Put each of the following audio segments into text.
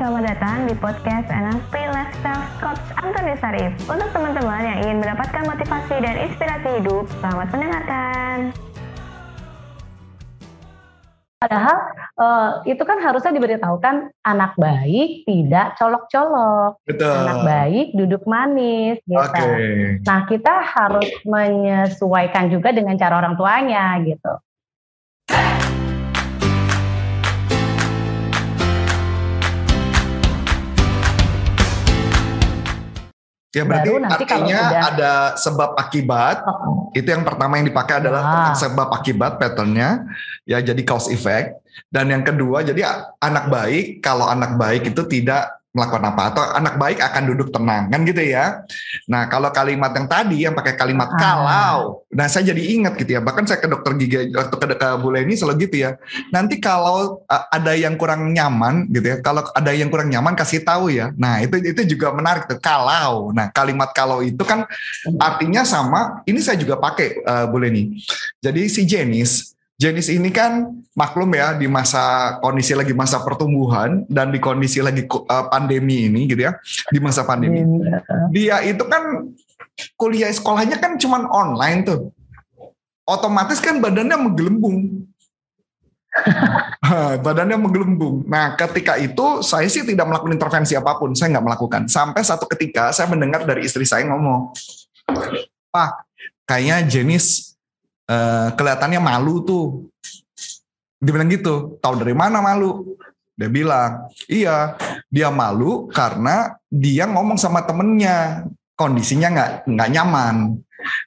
selamat datang di podcast NLP Lifestyle Coach Antoni Sarif. Untuk teman-teman yang ingin mendapatkan motivasi dan inspirasi hidup, selamat mendengarkan. Padahal uh, itu kan harusnya diberitahukan anak baik tidak colok-colok, Betul. anak baik duduk manis, gitu. Oke. Nah kita harus menyesuaikan juga dengan cara orang tuanya, gitu. Ya berarti Baru nanti kalau artinya sudah- ada sebab akibat. Oh, Itu yang pertama yang dipakai adalah Ah. sebab akibat patternnya. Ya jadi cause effect. Dan yang kedua jadi anak baik kalau anak baik itu tidak melakukan apa atau anak baik akan duduk tenang kan gitu ya. Nah kalau kalimat yang tadi yang pakai kalimat Ah. kalau, nah saya jadi ingat gitu ya. Bahkan saya ke dokter gigi waktu ke, ke Bu Leni selalu gitu ya. Nanti kalau uh, ada yang kurang nyaman gitu ya, kalau ada yang kurang nyaman kasih tahu ya. Nah itu itu juga menarik tuh kalau. Nah kalimat kalau itu kan artinya sama. Ini saya juga pakai uh, Bu Leni. Jadi si Jenis Jenis ini kan maklum ya di masa kondisi lagi masa pertumbuhan dan di kondisi lagi uh, pandemi ini gitu ya di masa pandemi dia itu kan kuliah sekolahnya kan cuman online tuh otomatis kan badannya menggelembung badannya menggelembung. Nah, ketika itu saya sih tidak melakukan intervensi apa pun, saya nggak melakukan. Sampai satu ketika saya mendengar dari istri saya ngomong, Pak, kayaknya Jenis eh, kelihatannya malu tuh. Dia bilang gitu, tahu dari mana malu? Dia bilang, iya, dia malu karena dia ngomong sama temennya, kondisinya nggak nggak nyaman.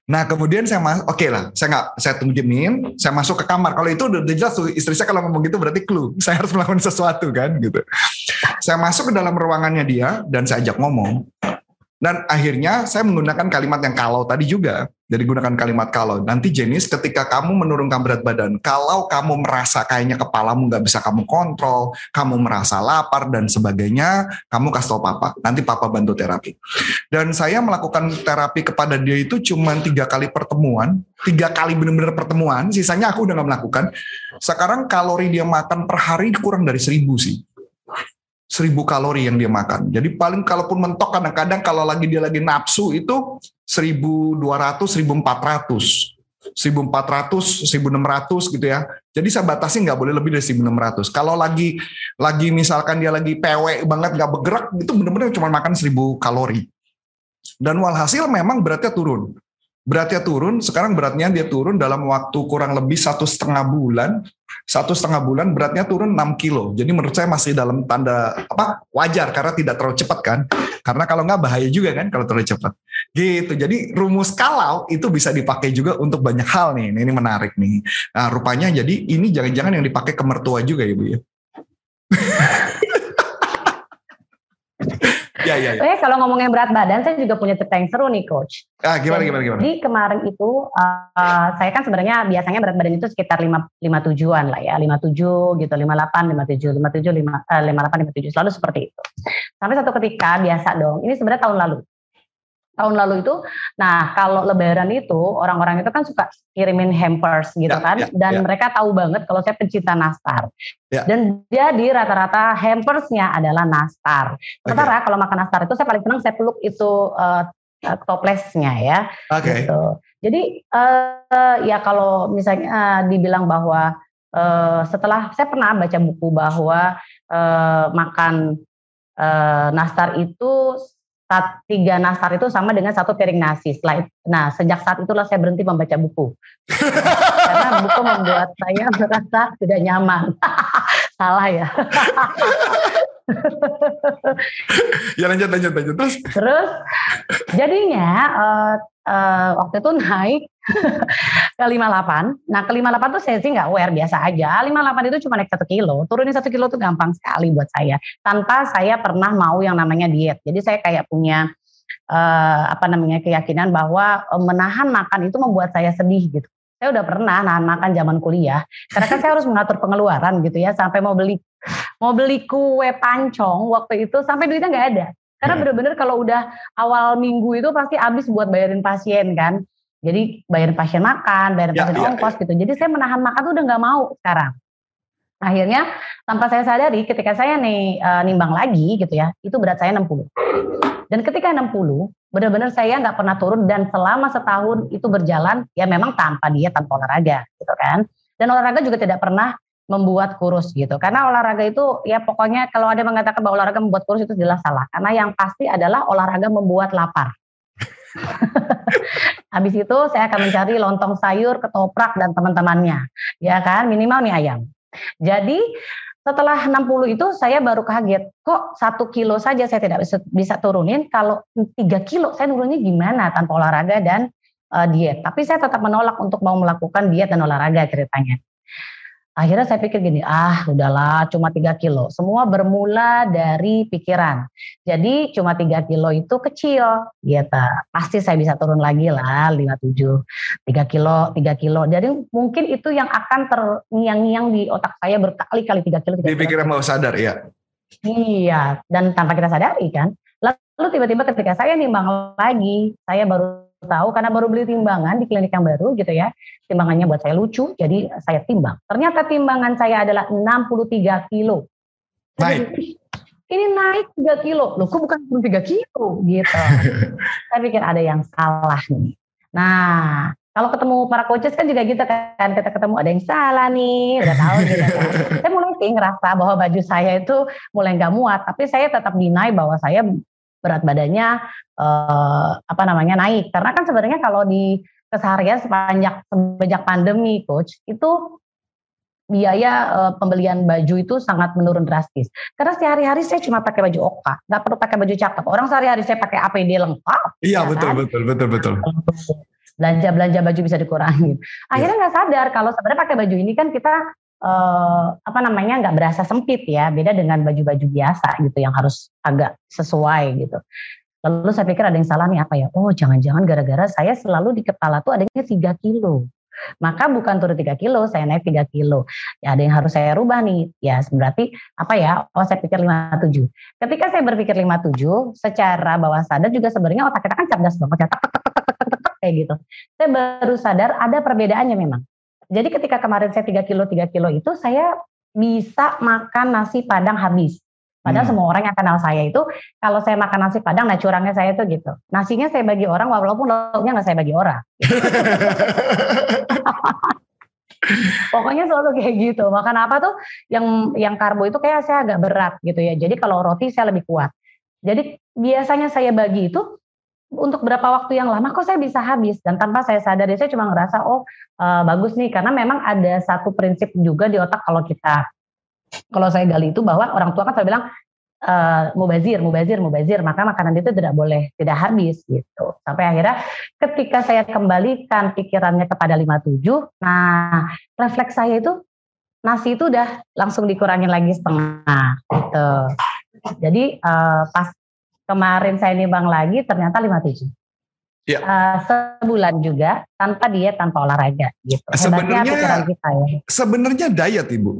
Nah kemudian saya mas, oke lah, saya nggak, saya tungguin, saya masuk ke kamar. Kalau itu udah jelas istri saya kalau ngomong gitu berarti clue, saya harus melakukan sesuatu kan gitu. Saya masuk ke dalam ruangannya dia dan saya ajak ngomong. Dan akhirnya saya menggunakan kalimat yang kalau tadi juga. Jadi gunakan kalimat kalau. Nanti jenis ketika kamu menurunkan berat badan, kalau kamu merasa kayaknya kepalamu nggak bisa kamu kontrol, kamu merasa lapar dan sebagainya, kamu kasih tau papa. Nanti papa bantu terapi. Dan saya melakukan terapi kepada dia itu cuma tiga kali pertemuan, tiga kali benar-benar pertemuan. Sisanya aku udah nggak melakukan. Sekarang kalori dia makan per hari kurang dari seribu sih. Seribu kalori yang dia makan. Jadi paling kalaupun mentok kadang-kadang kalau lagi dia lagi nafsu itu 1200, 1400. 1400, 1600 gitu ya. Jadi saya batasi nggak boleh lebih dari 1600. Kalau lagi lagi misalkan dia lagi pewek banget nggak bergerak itu benar-benar cuma makan 1000 kalori. Dan walhasil memang beratnya turun. Beratnya turun, sekarang beratnya dia turun dalam waktu kurang lebih satu setengah bulan. Satu setengah bulan beratnya turun 6 kilo. Jadi menurut saya masih dalam tanda apa wajar karena tidak terlalu cepat kan. Karena kalau nggak bahaya juga kan kalau terlalu cepat. Gitu. Jadi rumus kalau itu bisa dipakai juga untuk banyak hal nih. Ini menarik nih. Nah, rupanya jadi ini jangan-jangan yang dipakai ke mertua juga ya Bu ya. ya, ya, ya. Eh kalau ngomongin berat badan, saya juga punya cerita yang seru nih, coach. Ah, gimana, gimana, gimana? Jadi kemarin itu uh, saya kan sebenarnya biasanya berat badan itu sekitar 5 57-an lah ya, 57 gitu, 58, 57, 57, 5, uh, 58, 57, selalu seperti itu. Sampai satu ketika biasa dong, ini sebenarnya tahun lalu. Tahun lalu itu, nah kalau lebaran itu orang-orang itu kan suka kirimin hampers gitu Ya, kan, ya, dan ya. mereka tahu banget kalau saya pencinta nastar. Ya. Dan jadi rata-rata hampersnya adalah nastar. Sementara kalau makan nastar itu saya paling senang saya peluk itu uh, uh, toplesnya ya. Oke. Gitu. Jadi uh, ya kalau misalnya uh, dibilang bahwa uh, setelah saya pernah baca buku bahwa uh, makan uh, nastar itu tiga nastar itu sama dengan satu piring nasi. Setelah itu, nah sejak saat itulah saya berhenti membaca buku karena buku membuat saya merasa tidak nyaman. Salah ya. ya lanjut, lanjut, lanjut. Terus? Terus jadinya uh, uh, waktu itu naik ke 58. Nah ke 58 tuh saya sih nggak aware biasa aja. 58 itu cuma naik satu kilo. Turunin satu kilo tuh gampang sekali buat saya. Tanpa saya pernah mau yang namanya diet. Jadi saya kayak punya uh, apa namanya keyakinan bahwa uh, menahan makan itu membuat saya sedih gitu. Saya udah pernah nahan makan zaman kuliah. Karena kan saya harus mengatur pengeluaran gitu ya. Sampai mau beli mau beli kue pancong waktu itu sampai duitnya nggak ada. Karena Ya. bener-bener kalau udah awal minggu itu pasti habis buat bayarin pasien kan. Jadi bayarin pasien makan, bayarin Ya, pasien ya, ongkos gitu. Jadi saya menahan makan tuh udah nggak mau sekarang. Akhirnya tanpa saya sadari ketika saya nih uh, nimbang lagi gitu ya, itu berat saya 60. Dan ketika 60, benar-benar saya nggak pernah turun dan selama setahun itu berjalan ya memang tanpa dia tanpa olahraga gitu kan. Dan olahraga juga tidak pernah membuat kurus gitu. Karena olahraga itu ya pokoknya kalau ada yang mengatakan bahwa olahraga membuat kurus itu jelas salah. Karena yang pasti adalah olahraga membuat lapar. Habis itu saya akan mencari lontong sayur, ketoprak dan teman-temannya. Ya kan, minimal mie ayam. Jadi setelah 60 itu saya baru kaget, kok satu kilo saja saya tidak bisa, bisa turunin, kalau tiga kilo saya turunnya gimana tanpa olahraga dan uh, diet. Tapi saya tetap menolak untuk mau melakukan diet dan olahraga ceritanya. Akhirnya saya pikir gini, ah udahlah cuma 3 kilo. Semua bermula dari pikiran. Jadi cuma 3 kilo itu kecil gitu. Pasti saya bisa turun lagi lah 57. 3 kilo, 3 kilo. Jadi mungkin itu yang akan terngiang-ngiang di otak saya berkali-kali 3 kilo. 3 di pikiran mau sadar ya? Iya, dan tanpa kita sadari kan. Lalu tiba-tiba ketika saya nimbang lagi, saya baru tahu karena baru beli timbangan di klinik yang baru gitu ya. Timbangannya buat saya lucu, jadi saya timbang. Ternyata timbangan saya adalah 63 kilo. Naik. Ini naik 3 kilo. Loh kok bukan 63 kilo gitu. saya pikir ada yang salah nih. Nah, kalau ketemu para coaches kan juga gitu kan, kita ketemu ada yang salah nih, udah tahu gitu kan. saya mulai sih ngerasa bahwa baju saya itu mulai nggak muat, tapi saya tetap deny bahwa saya berat badannya uh, apa namanya naik. Karena kan sebenarnya kalau di keseharian sepanjang sejak pandemi coach itu biaya uh, pembelian baju itu sangat menurun drastis. Karena sehari-hari saya cuma pakai baju oka nggak perlu pakai baju cakep. Orang sehari-hari saya pakai APD lengkap iya ya betul kan? betul betul betul. Belanja belanja baju bisa dikurangi akhirnya nggak sadar kalau sebenarnya pakai baju ini kan kita uh, apa namanya nggak berasa sempit ya beda dengan baju-baju biasa gitu yang harus agak sesuai gitu lalu saya pikir ada yang salah nih apa ya oh jangan-jangan gara-gara saya selalu di kepala tuh adanya 3 kilo maka bukan turun 3 kilo, saya naik 3 kilo. Ya ada yang harus saya rubah nih. Ya berarti apa ya? Oh saya pikir 57. Ketika saya berpikir 57, secara bawah sadar juga sebenarnya otak kita kan cerdas banget. Kayak gitu. Saya baru sadar ada perbedaannya memang. Jadi ketika kemarin saya 3 kilo 3 kilo itu saya bisa makan nasi padang habis. Padahal hmm. semua orang yang kenal saya itu kalau saya makan nasi padang, nah curangnya saya itu gitu. Nasinya saya bagi orang walaupun lauknya nggak saya bagi orang. Pokoknya selalu kayak gitu. Makan apa tuh yang yang karbo itu kayak saya agak berat gitu ya. Jadi kalau roti saya lebih kuat. Jadi biasanya saya bagi itu untuk berapa waktu yang lama kok saya bisa habis. Dan tanpa saya sadari saya cuma ngerasa oh uh, bagus nih. Karena memang ada satu prinsip juga di otak kalau kita kalau saya gali itu bahwa orang tua kan saya bilang uh, mubazir mubazir mubazir. Maka makanan itu tidak boleh tidak habis gitu. Sampai akhirnya ketika saya kembalikan pikirannya kepada 57 nah refleks saya itu nasi itu udah langsung dikurangin lagi setengah gitu. Jadi uh, pas Kemarin saya nimbang lagi ternyata 57. Ya. Uh, sebulan juga tanpa diet tanpa olahraga gitu. Sebenarnya kita ya. Sebenarnya diet Ibu.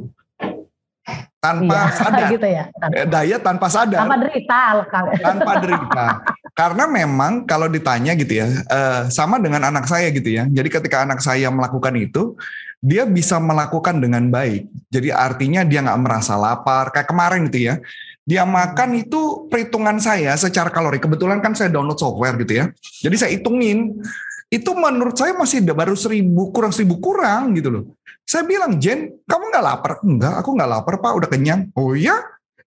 Tanpa iya, sadar. gitu ya. Tanpa. Eh, diet tanpa sadar. Tanpa derita. Tanpa derita. Karena memang kalau ditanya gitu ya, uh, sama dengan anak saya gitu ya. Jadi ketika anak saya melakukan itu, dia bisa melakukan dengan baik. Jadi artinya dia nggak merasa lapar. Kayak kemarin gitu ya dia makan itu perhitungan saya secara kalori. Kebetulan kan saya download software gitu ya. Jadi saya hitungin. Itu menurut saya masih baru seribu kurang seribu kurang gitu loh. Saya bilang Jen, kamu nggak lapar? Enggak, aku nggak lapar pak, udah kenyang. Oh iya,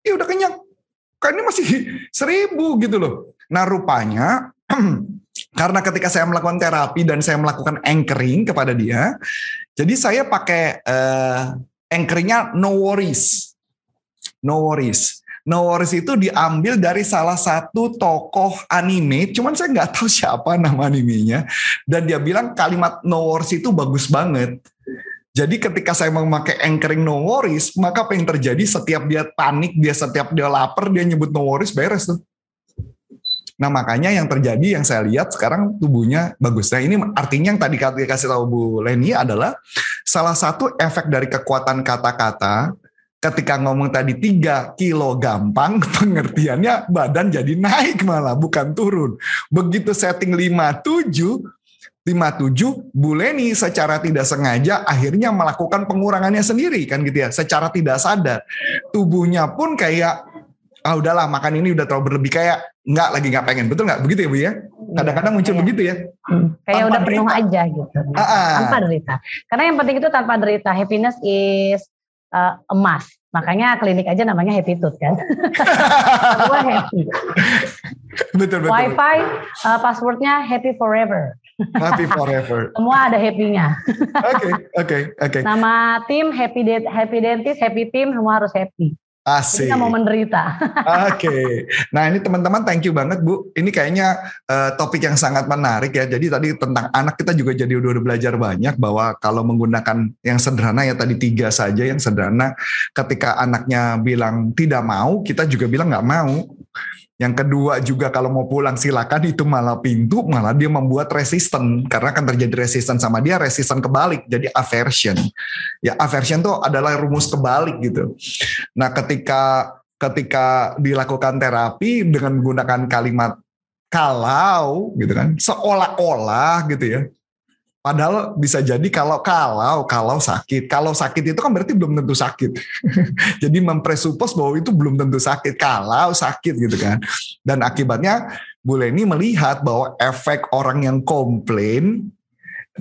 iya udah kenyang. Kan ini masih seribu gitu loh. Nah rupanya karena ketika saya melakukan terapi dan saya melakukan anchoring kepada dia, jadi saya pakai uh, anchoringnya no worries, no worries. No Worries itu diambil dari salah satu tokoh anime, cuman saya nggak tahu siapa nama animenya. Dan dia bilang kalimat No Worries itu bagus banget. Jadi ketika saya memakai anchoring no worries, maka apa yang terjadi setiap dia panik, dia setiap dia lapar, dia nyebut no worries, beres tuh. Nah makanya yang terjadi yang saya lihat sekarang tubuhnya bagus. Nah ini artinya yang tadi kasih tahu Bu Leni adalah salah satu efek dari kekuatan kata-kata ketika ngomong tadi 3 kilo gampang, pengertiannya badan jadi naik malah, bukan turun. Begitu setting 57, 57 Bu Leni secara tidak sengaja akhirnya melakukan pengurangannya sendiri kan gitu ya secara tidak sadar tubuhnya pun kayak ah udahlah makan ini udah terlalu berlebih kayak nggak lagi nggak pengen betul nggak begitu ya Bu ya kadang-kadang muncul Iya. begitu ya Hmm, kayak Tanpa udah penuh derita. aja gitu. Ah, ah. Tanpa derita. Karena yang penting itu tanpa derita. Happiness is uh, emas. Makanya klinik aja namanya Happy Tooth kan. Semua happy. betul betul Wifi uh, passwordnya happy forever. happy forever Semua ada happy-nya. oke oke oke Nama tim happy dent, happy dentist, happy team semua harus happy. Asik nggak mau menderita. Oke, nah ini teman-teman thank you banget Bu. Ini kayaknya eh, topik yang sangat menarik ya. Jadi tadi tentang anak kita juga jadi udah, udah belajar banyak bahwa kalau menggunakan yang sederhana ya tadi tiga saja yang sederhana. Ketika anaknya bilang tidak mau, kita juga bilang nggak mau. Yang kedua juga kalau mau pulang silakan itu malah pintu malah dia membuat resisten karena akan terjadi resisten sama dia resisten kebalik jadi aversion. Ya aversion tuh adalah rumus kebalik gitu. Nah, ketika ketika dilakukan terapi dengan menggunakan kalimat kalau gitu kan, seolah-olah gitu ya. Padahal bisa jadi kalau kalau kalau sakit, kalau sakit itu kan berarti belum tentu sakit. jadi mempresupos bahwa itu belum tentu sakit kalau sakit gitu kan. Dan akibatnya Bu Leni melihat bahwa efek orang yang komplain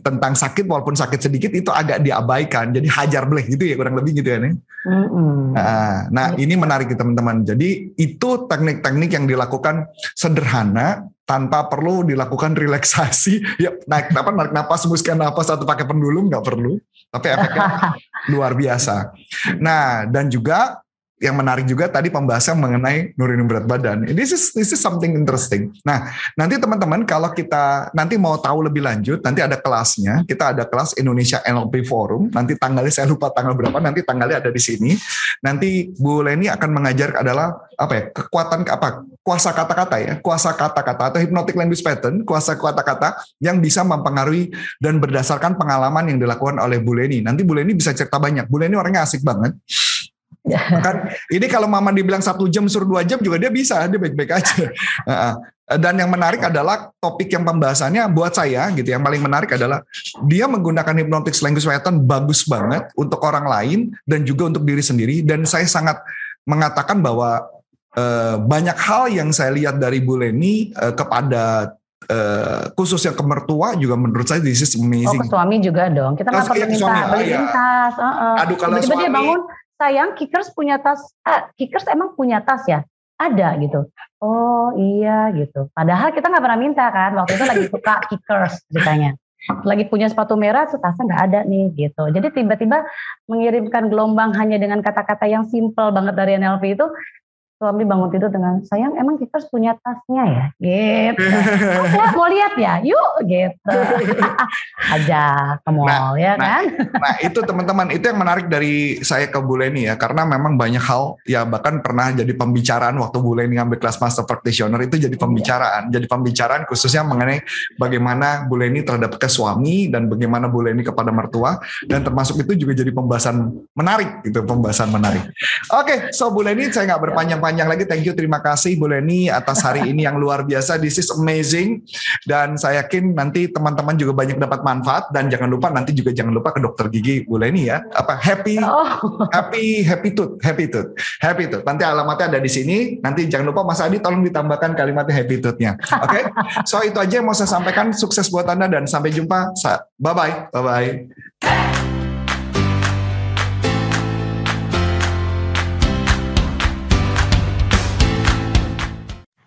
tentang sakit walaupun sakit sedikit itu agak diabaikan. Jadi hajar beleh gitu ya kurang lebih gitu ya. Nih. Mm-mm. Nah, nah ini menarik ya, teman-teman. Jadi itu teknik-teknik yang dilakukan sederhana tanpa perlu dilakukan relaksasi. Ya naik apa narik napas, hembuskan napas atau pakai pendulum nggak perlu. Tapi efeknya luar biasa. Nah dan juga yang menarik juga tadi pembahasan mengenai nurunin berat badan. This is this is something interesting. Nah, nanti teman-teman kalau kita nanti mau tahu lebih lanjut, nanti ada kelasnya. Kita ada kelas Indonesia NLP Forum. Nanti tanggalnya saya lupa tanggal berapa, nanti tanggalnya ada di sini. Nanti Bu Leni akan mengajar adalah apa ya? Kekuatan apa? Kuasa kata-kata ya, kuasa kata-kata atau hypnotic language pattern, kuasa kata-kata yang bisa mempengaruhi dan berdasarkan pengalaman yang dilakukan oleh Bu Leni. Nanti Bu Leni bisa cerita banyak. Bu Leni orangnya asik banget. Kan ini kalau mama dibilang satu jam suruh dua jam juga dia bisa dia baik-baik aja dan yang menarik adalah topik yang pembahasannya buat saya gitu yang paling menarik adalah dia menggunakan hypnotic language pattern bagus banget untuk orang lain dan juga untuk diri sendiri dan saya sangat mengatakan bahwa eh, banyak hal yang saya lihat dari Bu Leni eh, kepada eh, khususnya ke mertua juga menurut saya this is Oh amazing ke suami juga dong. Kita Oh, nggak ke minta iya. tas. uh-uh. Aduh, kalau Tiba-tiba dia suami- bangun, sayang Kickers punya tas. Ah, Kickers emang punya tas ya? Ada gitu. Oh iya gitu. Padahal kita nggak pernah minta kan. Waktu itu lagi suka Kickers ceritanya. Lagi punya sepatu merah, tasnya nggak ada nih gitu. Jadi tiba-tiba mengirimkan gelombang hanya dengan kata-kata yang simple banget dari NLP itu. Suami bangun tidur dengan, sayang emang Kickers punya tasnya ya? Gitu. Oke, mau lihat ya? Yuk gitu. Ajak ke mall ya nah, kan? Nah itu teman-teman itu yang menarik dari saya ke Bu Leni ya karena memang banyak hal ya bahkan pernah jadi pembicaraan waktu Bu Leni ngambil kelas master practitioner itu jadi pembicaraan jadi pembicaraan khususnya mengenai bagaimana Bu Leni terhadap ke suami dan bagaimana Bu Leni kepada mertua dan termasuk itu juga jadi pembahasan menarik gitu pembahasan menarik. Oke so Bu Leni saya nggak berpanjang-panjang lagi. Thank you terima kasih Bu Leni atas hari ini yang luar biasa. This is amazing. Dan saya yakin nanti teman-teman juga banyak dapat manfaat. Dan jangan lupa nanti juga jangan lupa ke dokter gigi Bu Leni ya. Apa happy Oh, happy happy tooth happy tooth happy tooth. Nanti alamatnya ada di sini. Nanti jangan lupa Mas Adi tolong ditambahkan kalimatnya happy tooth-nya. Oke? So itu aja yang mau saya sampaikan. Sukses buat anda dan sampai jumpa. Bye bye bye bye